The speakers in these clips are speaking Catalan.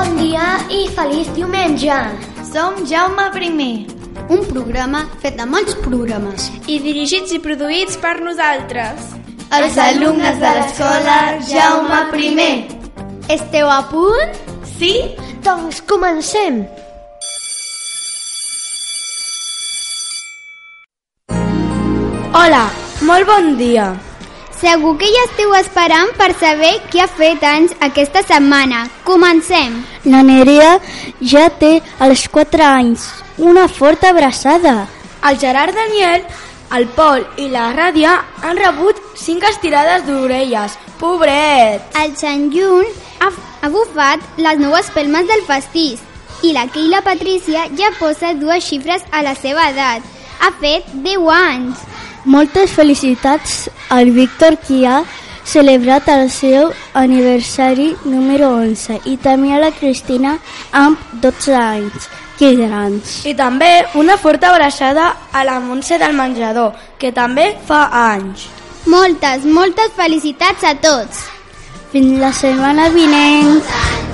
Bon dia i feliç diumenge! Som Jaume I. Un programa fet de molts programes. I dirigits i produïts per nosaltres. Els alumnes de l'escola Jaume I. Esteu a punt? Sí? Doncs comencem! Hola, molt bon dia. Segur que ja esteu esperant per saber qui ha fet anys aquesta setmana. Comencem! La Nerea ja té els 4 anys. Una forta abraçada. El Gerard Daniel, el Pol i la Ràdia han rebut 5 estirades d'orelles. Pobret! El Sant Jun ha, ha bufat les noves pelmes del pastís i la Keila Patrícia ja posa dues xifres a la seva edat. Ha fet 10 anys. Moltes felicitats al Víctor ha celebrat el seu aniversari número 11 i també a la Cristina amb 12 anys. Que grans. I també una forta abraçada a la Montse del menjador, que també fa anys. Moltes, moltes felicitats a tots. Fins la setmana vinent.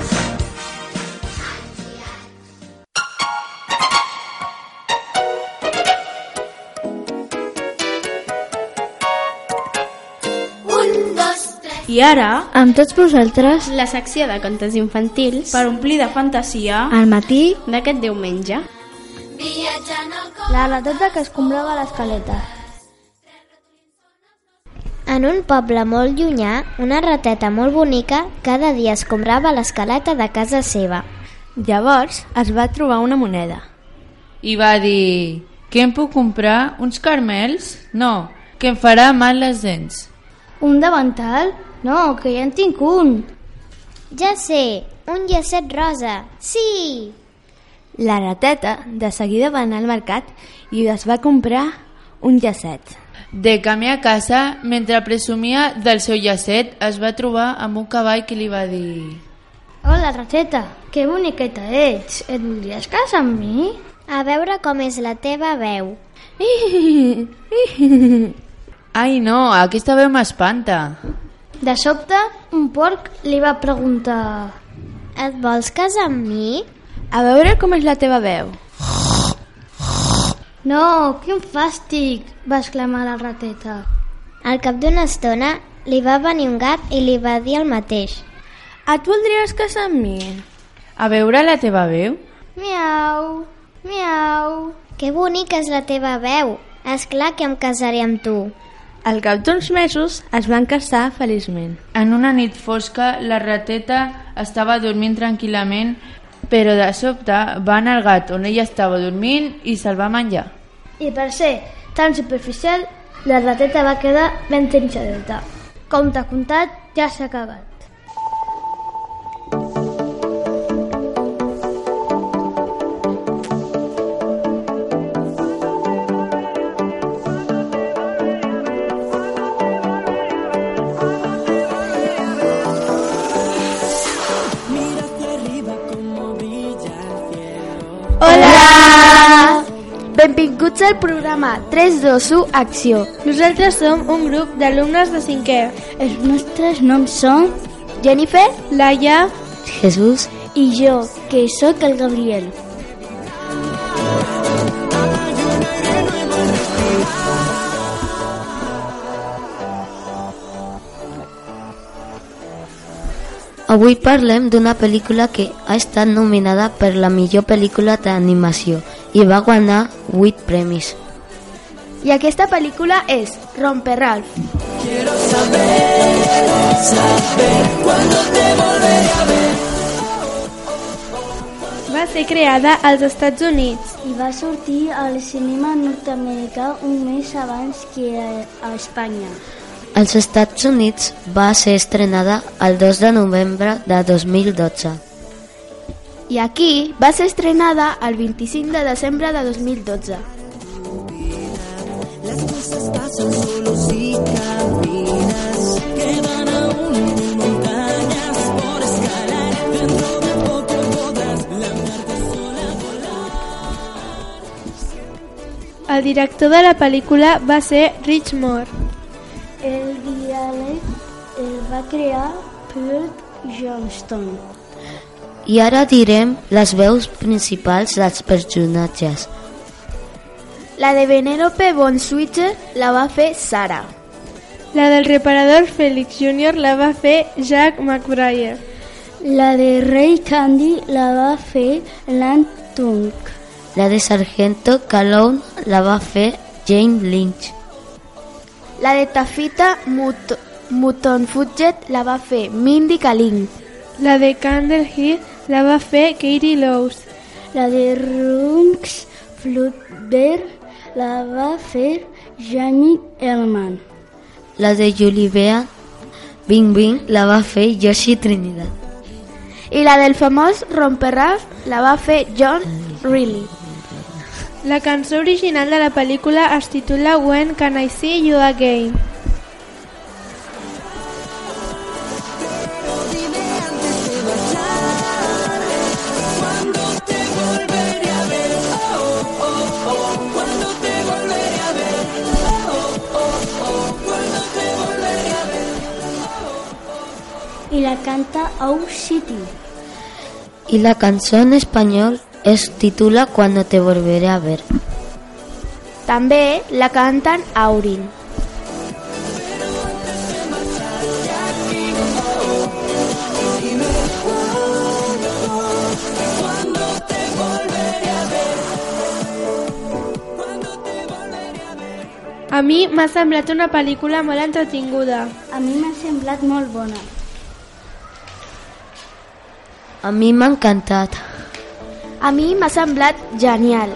I ara, Amb tots vosaltres, la secció de contes infantils Per omplir de fantasia, al matí, d'aquest diumenge. la rateta que escombrava l'escaleta. En un poble molt llunyà, una rateta molt bonica cada dia escombrava l'escaleta de casa seva. Llavors es va trobar una moneda. I va dir... Que em puc comprar? Uns carmels? No, que em farà mal les dents. Un davantal? No, que ja en tinc un. Ja sé, un llacet rosa. Sí! La rateta de seguida va anar al mercat i es va comprar un llacet. De camí a casa, mentre presumia del seu llacet, es va trobar amb un cavall que li va dir... Hola, rateta, que boniqueta ets. Et voldries casar amb mi? A veure com és la teva veu. Ai, no, aquesta veu m'espanta. De sobte, un porc li va preguntar... Et vols casar amb mi? A veure com és la teva veu. No, quin fàstic, va exclamar la rateta. Al cap d'una estona li va venir un gat i li va dir el mateix. Et voldries casar amb mi? A veure la teva veu? Miau, miau. Que bonica és la teva veu. És clar que em casaré amb tu. Al cap d'uns mesos es van casar feliçment. En una nit fosca, la rateta estava dormint tranquil·lament, però de sobte va anar el gat on ella estava dormint i se'l va menjar. I per ser tan superficial, la rateta va quedar ben trinxadeta. Com t'ha contat, ja s'ha acabat. Benvinguts al programa 321 Acció. Nosaltres som un grup d'alumnes de cinquè. Els nostres noms són Jennifer, Laia, Jesús i jo, que sóc el Gabriel. Avui parlem d'una pel·lícula que ha estat nominada per la millor pel·lícula d'animació i va guanyar 8 premis. I aquesta pel·lícula és Romper Ralph. Quiero saber, saber cuándo te volveré a ver. Va ser creada als Estats Units. I va sortir al cinema nord-americà un mes abans que a Espanya. Als Estats Units va ser estrenada el 2 de novembre de 2012. I aquí va ser estrenada el 25 de desembre de 2012. Las cosas pasan solo si caminas. Quedan aún mil montañas por escalar. Dentro de poco podrás lanzarte sola a volar. El director de la pel·lícula va ser Rich Moore. El diàleg el va crear Peter Johnston. I ara direm les veus principals dels personatges. La de Venelope Von Switzer la va fer Sara. La del reparador Félix Jr. la va fer Jack McBrayer. La de Ray Candy la va fer Lan Tung. La de Sargento Calhoun la va fer Jane Lynch. La de Tafita Mut Mutton Fudget la va fer Mindy Kaling. La de Candle Heat la va fer Katie Lowes. La de Runks Flutber la va fer Jamie Elman. La de Julie Bea Bing Bing la va fer Yoshi Trinidad. I la del famós Romperraf la va fer John Reilly. La cançó original de la pel·lícula es titula When Can I See You Again? La canta Our City. Y la canción en español es titula Cuando te volveré a ver. També la canten Aurin. A mi m'ha semblat una pel·lícula molt entretinguda. A mi m'ha semblat molt bona. A mi m'ha encantat. A mi m'ha semblat genial.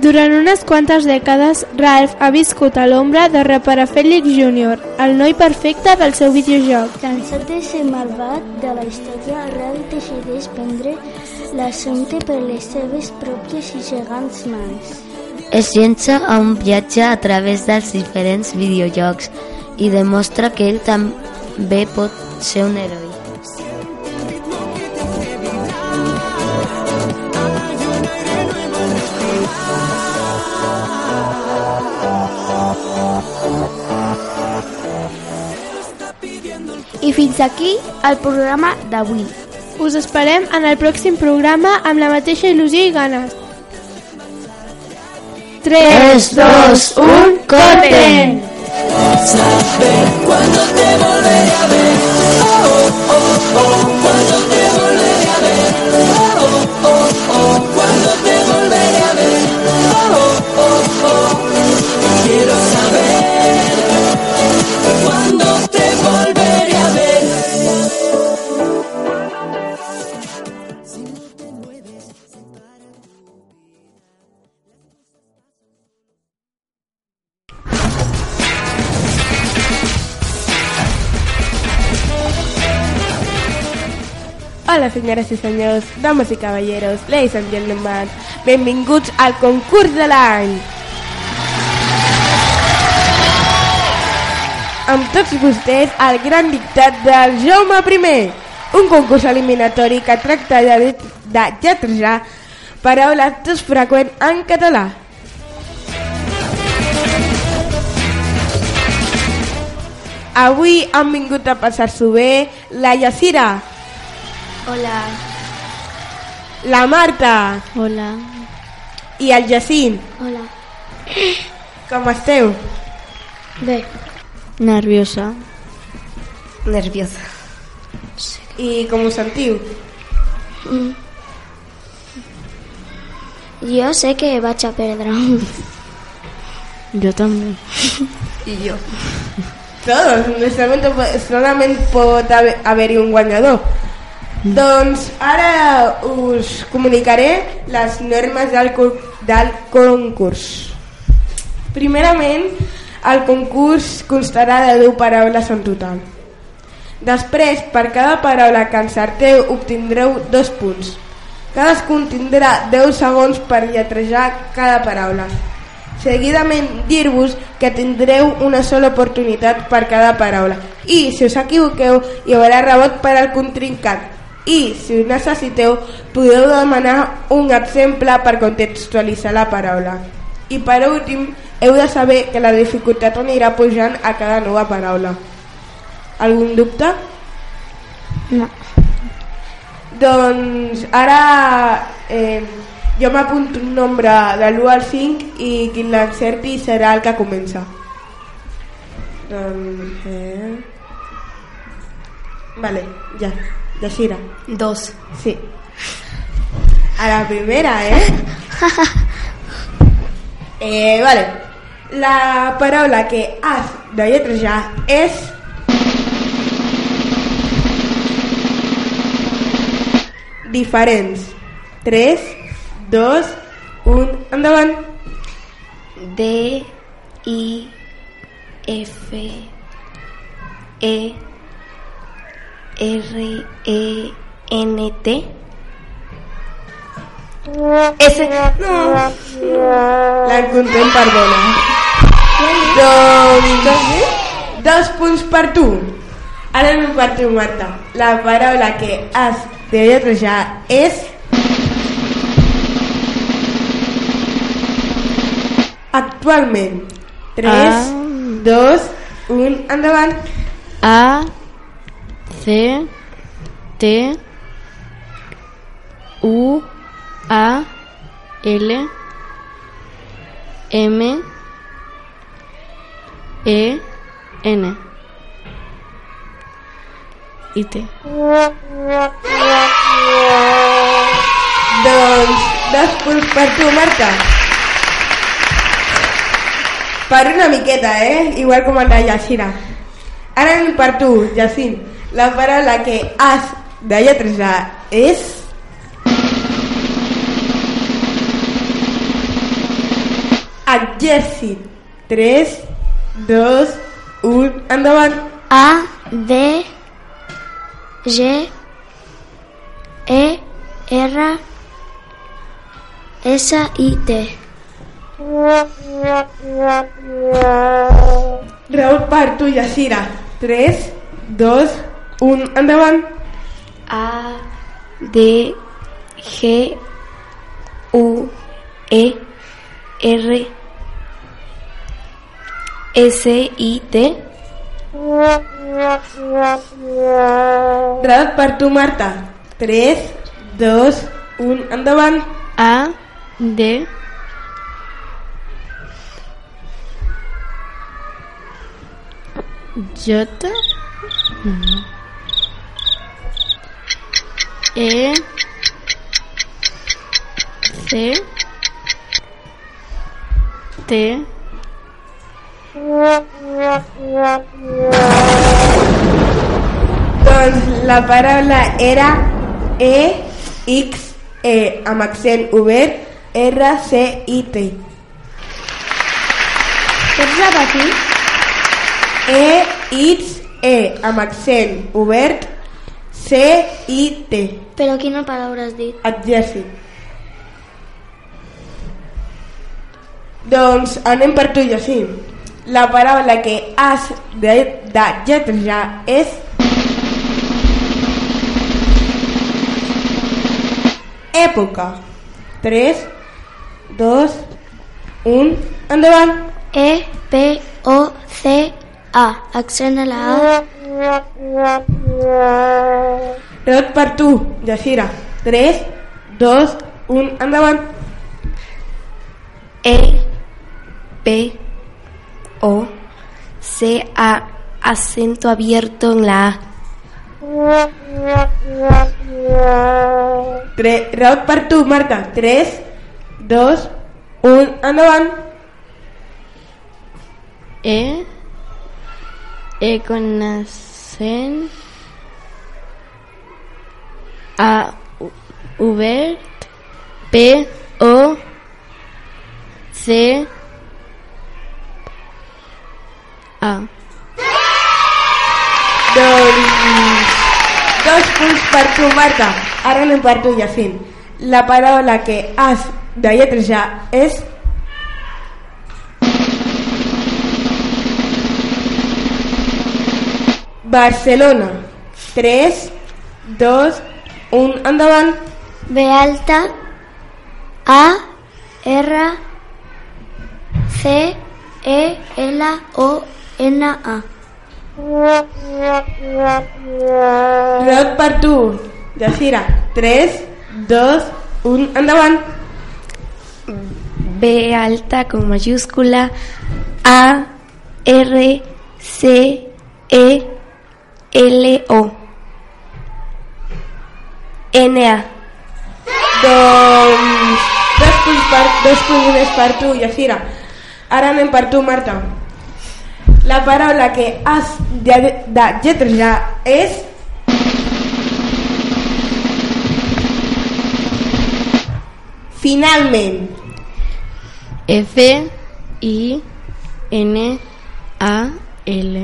Durant unes quantes dècades, Ralph ha viscut a l'ombra de reparar Félix Jr., el noi perfecte del seu videojoc. Cansat de ser malvat de la història, Ralph decideix prendre l'assumpte per les seves pròpies i gegants mans. Es llença a un viatge a través dels diferents videojocs i demostra que ell també pot ser un heroi. Fins aquí el programa d'avui. Us esperem en el pròxim programa amb la mateixa il·lusió i ganes. 3, 2, 1, corten! Saber cuándo te senyores i senyors, dames i caballeros, ladies and gentlemen, benvinguts al concurs de l'any. Amb tots vostès, el gran dictat del Jaume I, un concurs eliminatori que tracta de, de lletrejar paraules d'ús freqüent en català. Avui han vingut a passar-s'ho bé la Yacira, Hola. la Marta Hola. i el Jacint. Hola. Com esteu? Bé. Nerviosa. Nerviosa. I com us sentiu? Mm. Jo sé que vaig a perdre. Jo també. I jo. Todos, solamente, solamente pot haver- haver-hi un guanyador. Doncs ara us comunicaré les normes del, del concurs. Primerament, el concurs constarà de 10 paraules en total. Després, per cada paraula que encerteu, obtindreu dos punts. Cadascun tindrà 10 segons per lletrejar cada paraula. Seguidament, dir-vos que tindreu una sola oportunitat per cada paraula. I, si us equivoqueu, hi haurà rebot per al contrincant. I, si ho necessiteu, podeu demanar un exemple per contextualitzar la paraula. I per últim, heu de saber que la dificultat anirà pujant a cada nova paraula. Algun dubte? No. Doncs ara eh, jo m'apunto un nombre de l'1 al 5 i qui l'encerti serà el que comença. Doncs... Eh... Vale, ja. Yashira. Dos. Sí. A la primera, ¿eh? eh, vale. La paraula que has de lletrejar és... Diferents. 3, 2, 1, endavant. D, I, F, E, R, E, N, T. S. No. L'encontrem, perdona. Doncs... Dos punts per tu. Ara anem per tu, Marta. La paraula que has de lletrejar és... Actualment. 3, Ah. 2, 1, endavant. A C T U A L M E N I T. Doncs dos punts per tu, Marta. Per una miqueta, eh? Igual com el de Yashira. Ara per tu, Jacint. La paraula que has de lletrejar és... Exèrcit. 3, 2, 1, endavant. A, D, G, E, R, S, I, T. Raúl per tu, Yashira. 3, 2, 1, endavant. A, D, G, U, E, R, S, I, T. Marta. 3, 2, 1, endavant. A D J. E C T Doncs la paraula era E, X, E, amb accent obert, R, C, I, T. Pots repetir? E, X, E, amb accent obert, C, I, T. Però quina paraula has dit? Exèrcit. Doncs anem per tu. La paraula que has de, de lletrejar és... Època. 3, 2, 1, endavant. E, P, O, C, A. Accent a la A. Per tu, Jacira. 3, 2, 1, endavant. E, P, O, C, A. Acento abierto en la A. Tre- per tu, Marta. 3, 2, 1, endavant. E E con accent A obert P O C A Doncs... Dos punts per tu, Marta. Ara anem per tu, Jacint. La paraula que has de lletrejar és... Barcelona. 3, 2, 1, endavant. B alta, A, R, C, E, L, O, N, A. Rebot per tu, Yacira, 3, 2, 1, endavant. B alta con mayúscula A R C E L O N A Doncs dos punts per, dos punts més per tu, Yacira. Ara anem per tu, Marta. La paraula que has de, de lletrejar és... Finalment. F I N A L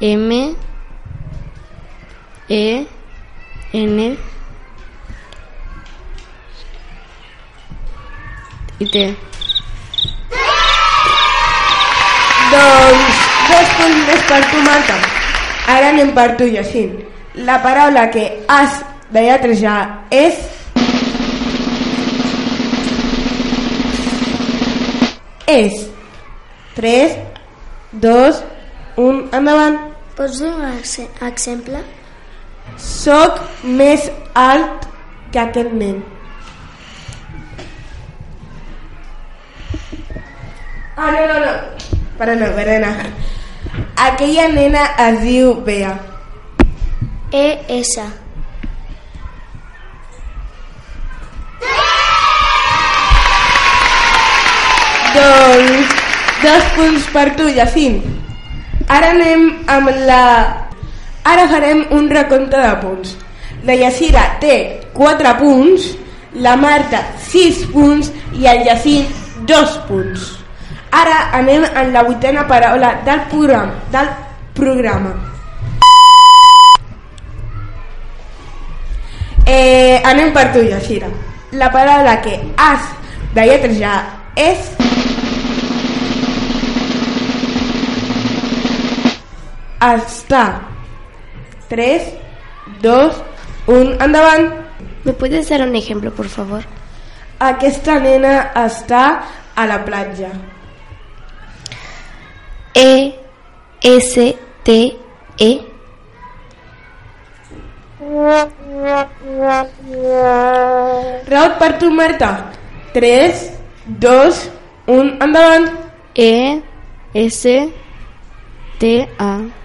M E N y T. Doncs dos punts més per tu, Marta. Ara anem per tu, Jacint. La paraula que has de lletrejar és... És. 3, 2, 1, endavant. Pots donar un exemple? Soc més alt que aquest nen. Ah, no, no, no. Perdona, perdona. Aquella nena es diu Bea. E S. Doncs dos punts per tu, Jacint. Ara anem amb la... Ara farem un recompte de punts. La Yacira té 4 punts, la Marta 6 punts i el Jacint 2 punts. Ara anem en la vuitena paraula del programa. Del programa. Eh, anem per tu, Yacira. La paraula que has de lletrejar és... Està. 3, 2, 1, endavant. ¿Me puedes dar un ejemplo, por favor? Aquesta nena està a la platja. E S T E Raut per tu, Marta. 3, 2, 1, endavant. E S T A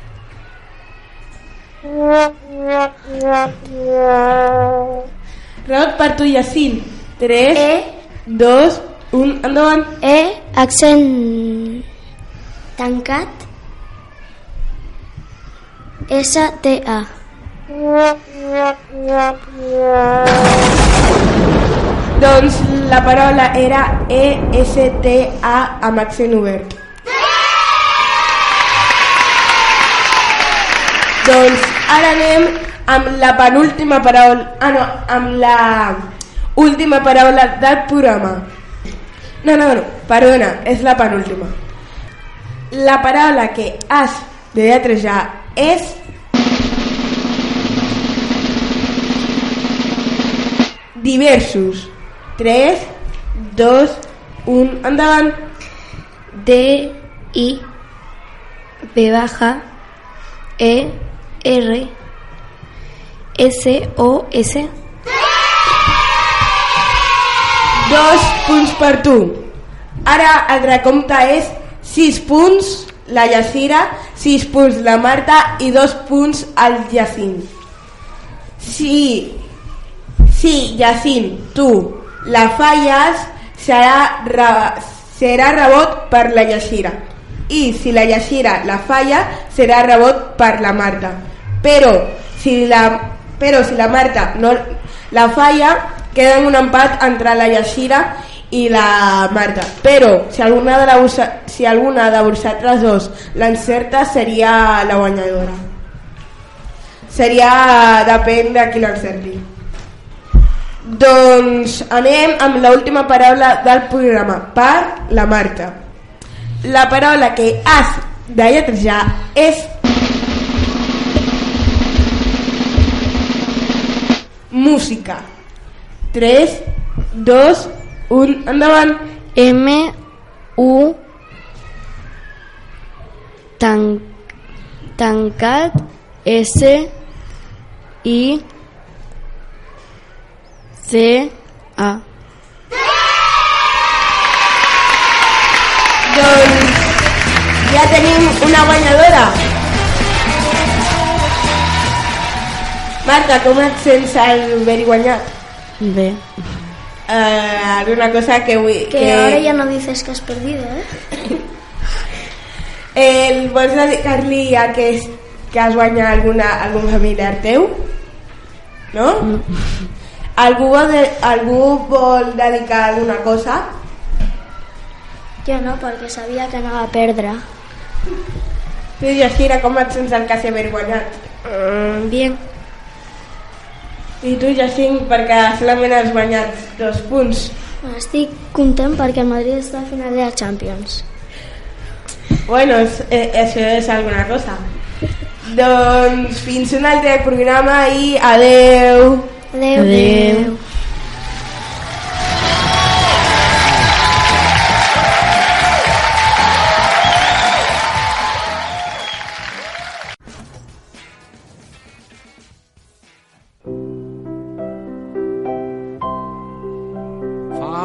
Raut per tu, Jacint. 3, e. 2, 1, endavant. E, accent tancat. S, T, A. Doncs la paraula era E-S-T-A amb accent obert. Doncs ara anem amb la penúltima paraula... Ah, no, amb la última paraula del programa. No, no, no, perdona, és la penúltima. La paraula que has de lletrejar és... Diversos. 3, 2, 1, endavant. D I B baja E R S O S Dos punts per tu. Ara el recompte és 6 punts la Yacira, 6 punts la Marta i 2 punts el Jacint. Si, si Jacint, tu la falles, serà, re, serà rebot per la Yacira. I si la Yacira la falla, serà rebot per la Marta. Però si la, però si la Marta no la falla, queda en un empat entre la Yashira i la Marta. Però si alguna de, la, si alguna de vosaltres dos l'encerta seria la guanyadora. Seria depèn de qui l'encerti. Doncs anem amb l'última paraula del programa, per la Marta. La paraula que has de lletrejar és música. 3, 2, 1, endavant. M U tan, tancat S I C A. Ja tenim una guanyadora. Marta, com et sents al haver guanyat? Bé. Uh, alguna cosa que vull... Que, ahora ya no dices que has perdido, ¿eh? El, vols dedicar-li a que, és- que has guanyat alguna, algun familiar teu? No? Algú, vol de, algú vol dedicar alguna cosa? Jo no, perquè sabia que anava a perdre. Tu, Yashira, com et sents al cas d'haver guanyat? Mm, bien. I tu, Jacint, perquè solament has guanyat dos punts. Estic content perquè el Madrid està a final de la Champions. Bueno, és, eh, això és alguna cosa. Doncs fins un altre programa i adeu. Adeu. Adeu.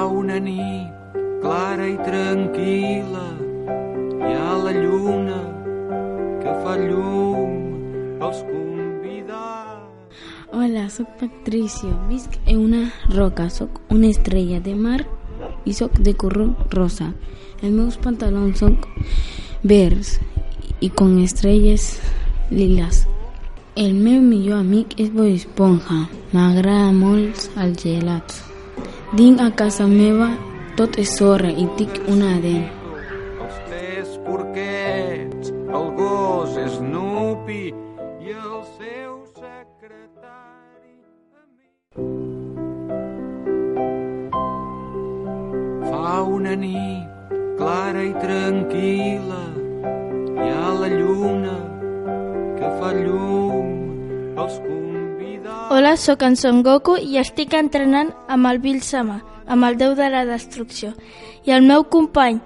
Una nit clara i tranquil·la, hi ha la lluna que fa llum als convidats. Hola, sóc Patricio. Visc en una roca. Sóc una estrella de mar i sóc de color rosa. Els meus pantalons són verds i con estrelles lilas. El meu millor amic és Bob Esponja. M'agrada molt els gelats. Dins a casa meva tot és sorra i tinc una dent. Els tres porquets, el gos Snoopy i el seu secretari. Fa una nit clara i tranquil·la, hi ha la lluna que fa llum als convidats. Hola, sóc en Son Goku i estic entrenant amb el Bill Sama, amb el déu de la destrucció. I el meu company,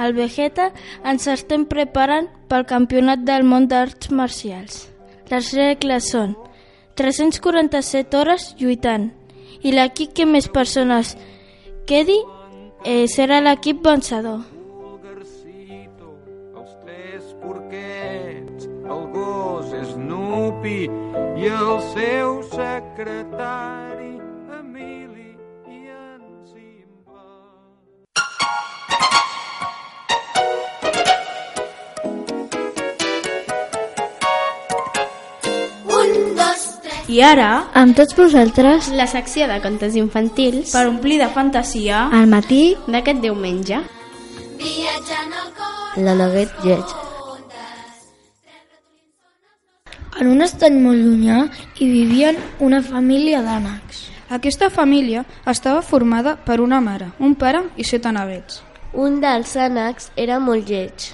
el Vegeta, ens estem preparant pel campionat del món d'arts marcials. Les regles són 347 hores lluitant i l'equip que més persones quedi eh, serà l'equip vencedor. els tres porquets, el gos Snoopy i el seu secretari Emili i en Simba. Un, dos, tres. I ara, Amb tots vosaltres, la secció de contes infantils per omplir de fantasia, al matí d'aquest diumenge. Viatjant al cor. La Neguet lleig. En un estany molt llunyà hi vivien una família d'ànecs. Aquesta família estava formada per una mare, un pare i set anavets. Un dels ànecs era molt lleig.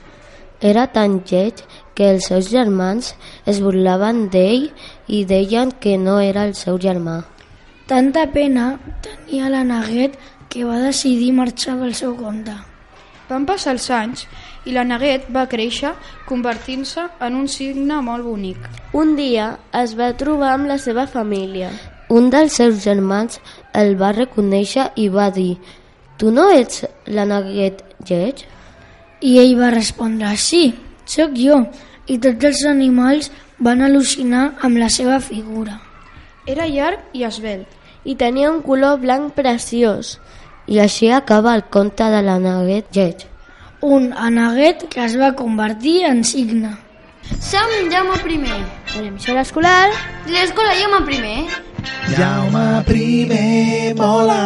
Era tan lleig que els seus germans es burlaven d'ell i deien que no era el seu germà. Tanta pena tenia l'àneguet que va decidir marxar pel seu compte. Van passar els anys i la neguet va créixer convertint-se en un signe molt bonic. Un dia es va trobar amb la seva família. Un dels seus germans el va reconèixer i va dir «Tu no ets la Neguet lleig?» I ell va respondre «Sí, sóc jo». I tots els animals van al·lucinar amb la seva figura. Era llarg i esvelt. I tenia un color blanc preciós. I així acaba el conte de la Neguet lleig. Un aneguet que es va convertir en signe. Som Jaume primer. De l'emissora escolar, L'escola Jaume primer. Jaume primer mola.